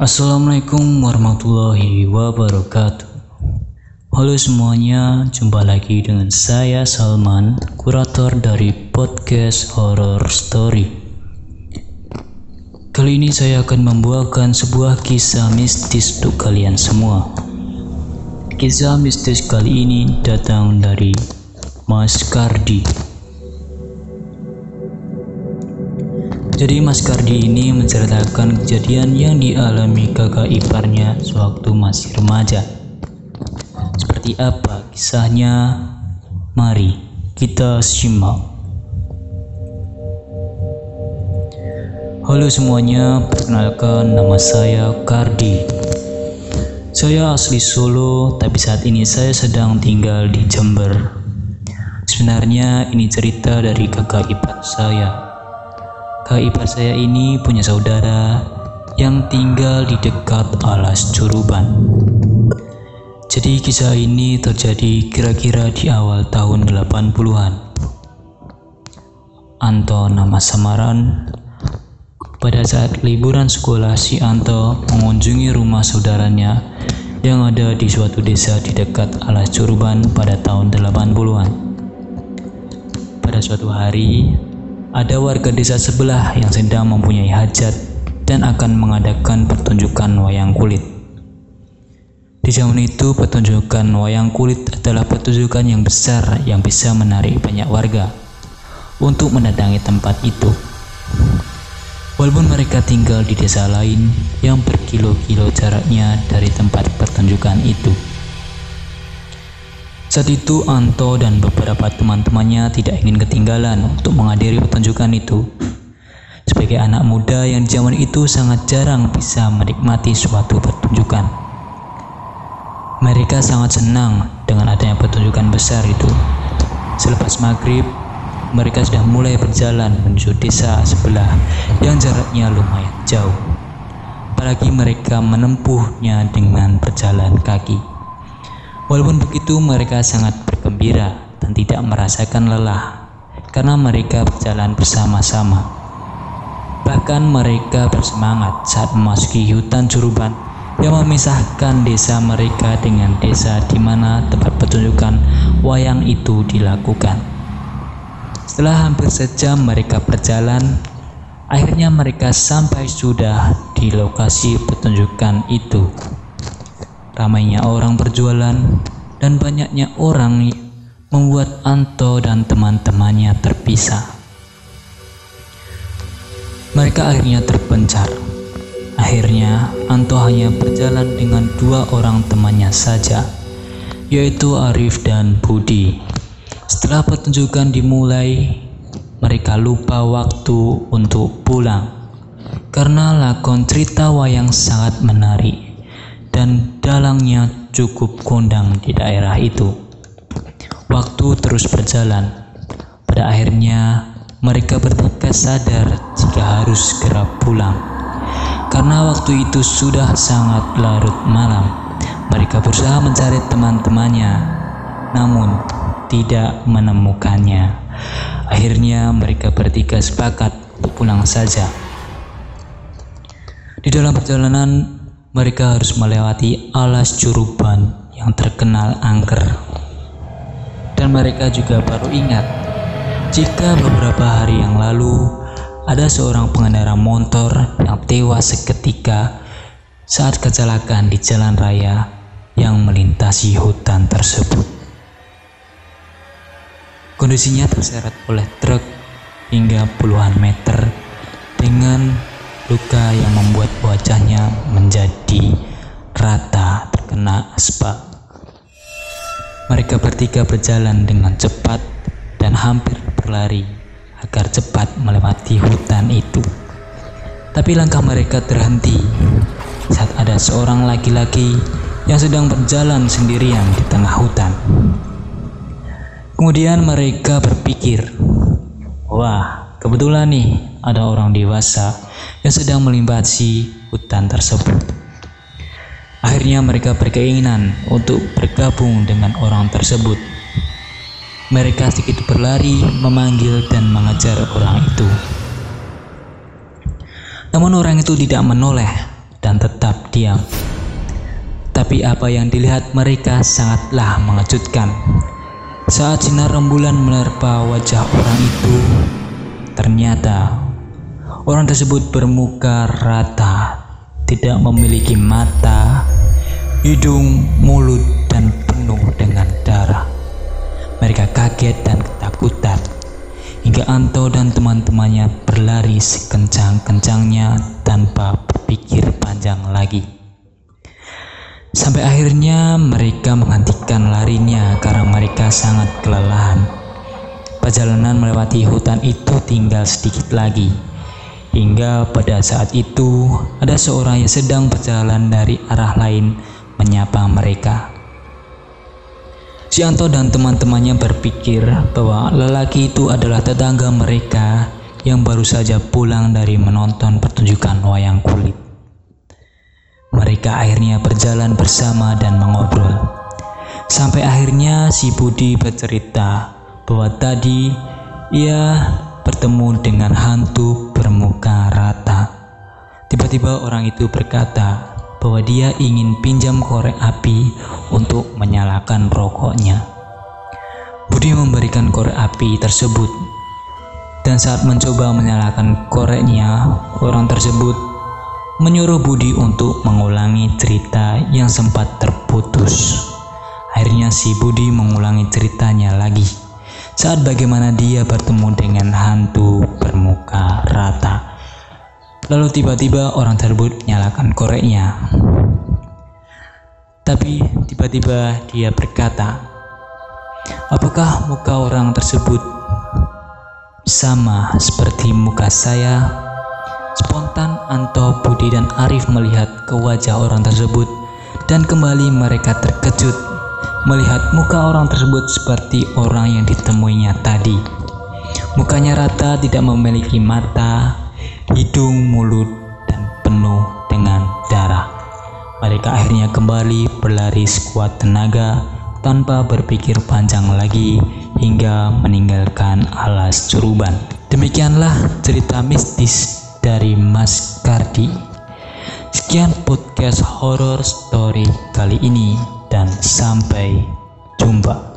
Assalamualaikum warahmatullahi wabarakatuh. Halo semuanya, jumpa lagi dengan saya Salman, kurator dari podcast Horror Story. Kali ini saya akan membawakan sebuah kisah mistis untuk kalian semua. Kisah mistis kali ini datang dari Mas Kardi. Jadi Mas Kardi ini menceritakan kejadian yang dialami kakak iparnya sewaktu masih remaja. Seperti apa kisahnya? Mari kita simak. Halo semuanya, perkenalkan nama saya Kardi. Saya asli Solo, tapi saat ini saya sedang tinggal di Jember. Sebenarnya ini cerita dari kakak ipar saya kakak ipar saya ini punya saudara yang tinggal di dekat alas Curuban. Jadi kisah ini terjadi kira-kira di awal tahun 80-an. Anto nama samaran pada saat liburan sekolah si Anto mengunjungi rumah saudaranya yang ada di suatu desa di dekat alas Curuban pada tahun 80-an. Pada suatu hari, ada warga desa sebelah yang sedang mempunyai hajat dan akan mengadakan pertunjukan wayang kulit. Di zaman itu, pertunjukan wayang kulit adalah pertunjukan yang besar yang bisa menarik banyak warga untuk mendatangi tempat itu. Walaupun mereka tinggal di desa lain yang berkilo-kilo jaraknya dari tempat pertunjukan itu. Saat itu Anto dan beberapa teman-temannya tidak ingin ketinggalan untuk menghadiri pertunjukan itu. Sebagai anak muda yang di zaman itu sangat jarang bisa menikmati suatu pertunjukan. Mereka sangat senang dengan adanya pertunjukan besar itu. Selepas maghrib, mereka sudah mulai berjalan menuju desa sebelah yang jaraknya lumayan jauh. Apalagi mereka menempuhnya dengan berjalan kaki. Walaupun begitu, mereka sangat bergembira dan tidak merasakan lelah karena mereka berjalan bersama-sama. Bahkan mereka bersemangat saat memasuki hutan curuban yang memisahkan desa mereka dengan desa di mana tempat pertunjukan wayang itu dilakukan. Setelah hampir sejam mereka berjalan, akhirnya mereka sampai sudah di lokasi pertunjukan itu ramainya orang berjualan, dan banyaknya orang membuat Anto dan teman-temannya terpisah. Mereka akhirnya terpencar. Akhirnya, Anto hanya berjalan dengan dua orang temannya saja, yaitu Arif dan Budi. Setelah pertunjukan dimulai, mereka lupa waktu untuk pulang karena lakon cerita wayang sangat menarik dan dalangnya cukup kondang di daerah itu. Waktu terus berjalan. Pada akhirnya, mereka bertiga sadar jika harus segera pulang. Karena waktu itu sudah sangat larut malam. Mereka berusaha mencari teman-temannya, namun tidak menemukannya. Akhirnya mereka bertiga sepakat pulang saja. Di dalam perjalanan mereka harus melewati alas curuban yang terkenal angker. Dan mereka juga baru ingat jika beberapa hari yang lalu ada seorang pengendara motor yang tewas seketika saat kecelakaan di jalan raya yang melintasi hutan tersebut. Kondisinya terseret oleh truk hingga puluhan meter dengan luka yang membuat wajahnya menjadi rata terkena aspal. Mereka bertiga berjalan dengan cepat dan hampir berlari agar cepat melewati hutan itu. Tapi langkah mereka terhenti saat ada seorang laki-laki yang sedang berjalan sendirian di tengah hutan. Kemudian mereka berpikir, "Wah, kebetulan nih ada orang dewasa yang sedang melintasi hutan tersebut. Akhirnya mereka berkeinginan untuk bergabung dengan orang tersebut. Mereka sedikit berlari, memanggil dan mengejar orang itu. Namun orang itu tidak menoleh dan tetap diam. Tapi apa yang dilihat mereka sangatlah mengejutkan. Saat sinar rembulan menerpa wajah orang itu, ternyata orang tersebut bermuka rata, tidak memiliki mata, hidung, mulut, dan penuh dengan darah. Mereka kaget dan ketakutan hingga Anto dan teman-temannya berlari sekencang-kencangnya tanpa berpikir panjang lagi. Sampai akhirnya mereka menghentikan larinya karena mereka sangat kelelahan. Perjalanan melewati hutan itu tinggal sedikit lagi. Hingga pada saat itu ada seorang yang sedang berjalan dari arah lain menyapa mereka. Sianto dan teman-temannya berpikir bahwa lelaki itu adalah tetangga mereka yang baru saja pulang dari menonton pertunjukan wayang kulit. Mereka akhirnya berjalan bersama dan mengobrol. Sampai akhirnya si Budi bercerita bahwa tadi ia bertemu dengan hantu bermuka rata. Tiba-tiba orang itu berkata, bahwa dia ingin pinjam korek api untuk menyalakan rokoknya. Budi memberikan korek api tersebut, dan saat mencoba menyalakan koreknya, orang tersebut menyuruh Budi untuk mengulangi cerita yang sempat terputus. Akhirnya si Budi mengulangi ceritanya lagi saat bagaimana dia bertemu dengan hantu bermuka rata. Lalu tiba-tiba orang tersebut menyalakan koreknya. Tapi tiba-tiba dia berkata, "Apakah muka orang tersebut sama seperti muka saya?" Spontan Anto, Budi, dan Arif melihat ke wajah orang tersebut dan kembali mereka terkejut melihat muka orang tersebut seperti orang yang ditemuinya tadi. Mukanya rata, tidak memiliki mata, hidung, mulut, dan penuh dengan darah. Mereka akhirnya kembali berlari sekuat tenaga tanpa berpikir panjang lagi hingga meninggalkan alas curuban. Demikianlah cerita mistis dari Mas Kardi. Sekian podcast horror story kali ini dan sampai jumpa.